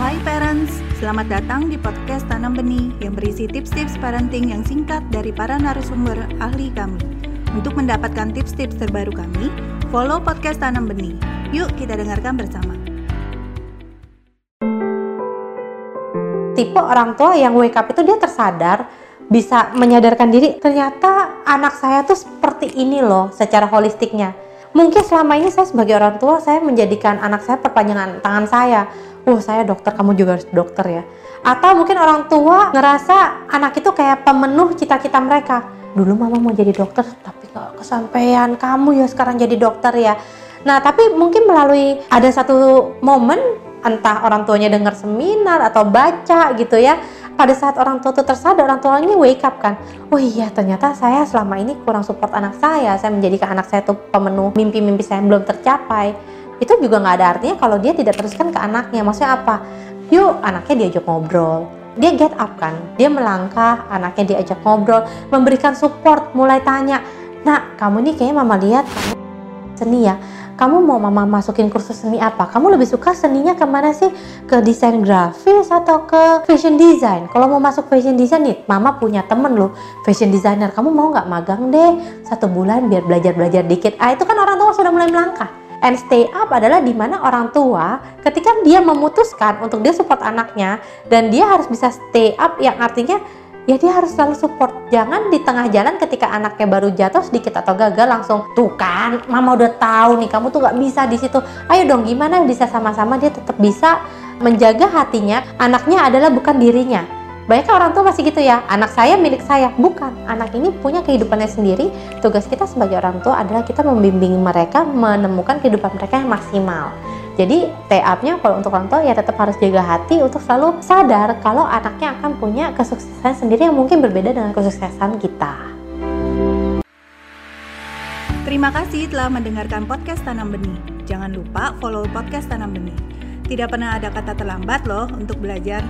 Hai parents, selamat datang di podcast Tanam Benih yang berisi tips-tips parenting yang singkat dari para narasumber ahli kami. Untuk mendapatkan tips-tips terbaru kami, follow podcast Tanam Benih. Yuk kita dengarkan bersama. Tipe orang tua yang wake up itu dia tersadar bisa menyadarkan diri ternyata anak saya tuh seperti ini loh secara holistiknya. Mungkin selama ini saya sebagai orang tua saya menjadikan anak saya perpanjangan tangan saya. Oh saya dokter, kamu juga harus dokter ya. Atau mungkin orang tua ngerasa anak itu kayak pemenuh cita-cita mereka. Dulu mama mau jadi dokter, tapi gak kesampaian. Kamu ya sekarang jadi dokter ya. Nah tapi mungkin melalui ada satu momen entah orang tuanya dengar seminar atau baca gitu ya pada saat orang tua itu tersadar orang tuanya wake up kan oh iya ternyata saya selama ini kurang support anak saya saya menjadikan anak saya tuh pemenuh mimpi-mimpi saya belum tercapai itu juga nggak ada artinya kalau dia tidak teruskan ke anaknya maksudnya apa yuk anaknya diajak ngobrol dia get up kan dia melangkah anaknya diajak ngobrol memberikan support mulai tanya nah kamu nih kayaknya mama lihat kamu seni ya kamu mau mama masukin kursus seni apa? Kamu lebih suka seninya ke mana sih? Ke desain grafis atau ke fashion design? Kalau mau masuk fashion design nih, mama punya temen loh, fashion designer. Kamu mau nggak magang deh satu bulan biar belajar-belajar dikit? Ah itu kan orang tua sudah mulai melangkah. And stay up adalah di mana orang tua ketika dia memutuskan untuk dia support anaknya dan dia harus bisa stay up yang artinya ya dia harus selalu support. Jangan di tengah jalan ketika anaknya baru jatuh sedikit atau gagal langsung tuh kan mama udah tahu nih kamu tuh nggak bisa di situ. Ayo dong gimana bisa sama-sama dia tetap bisa menjaga hatinya? Anaknya adalah bukan dirinya banyak orang tua masih gitu ya anak saya milik saya bukan anak ini punya kehidupannya sendiri tugas kita sebagai orang tua adalah kita membimbing mereka menemukan kehidupan mereka yang maksimal jadi up-nya kalau untuk orang tua ya tetap harus jaga hati untuk selalu sadar kalau anaknya akan punya kesuksesan sendiri yang mungkin berbeda dengan kesuksesan kita. Terima kasih telah mendengarkan podcast Tanam Benih. Jangan lupa follow podcast Tanam Benih. Tidak pernah ada kata terlambat loh untuk belajar.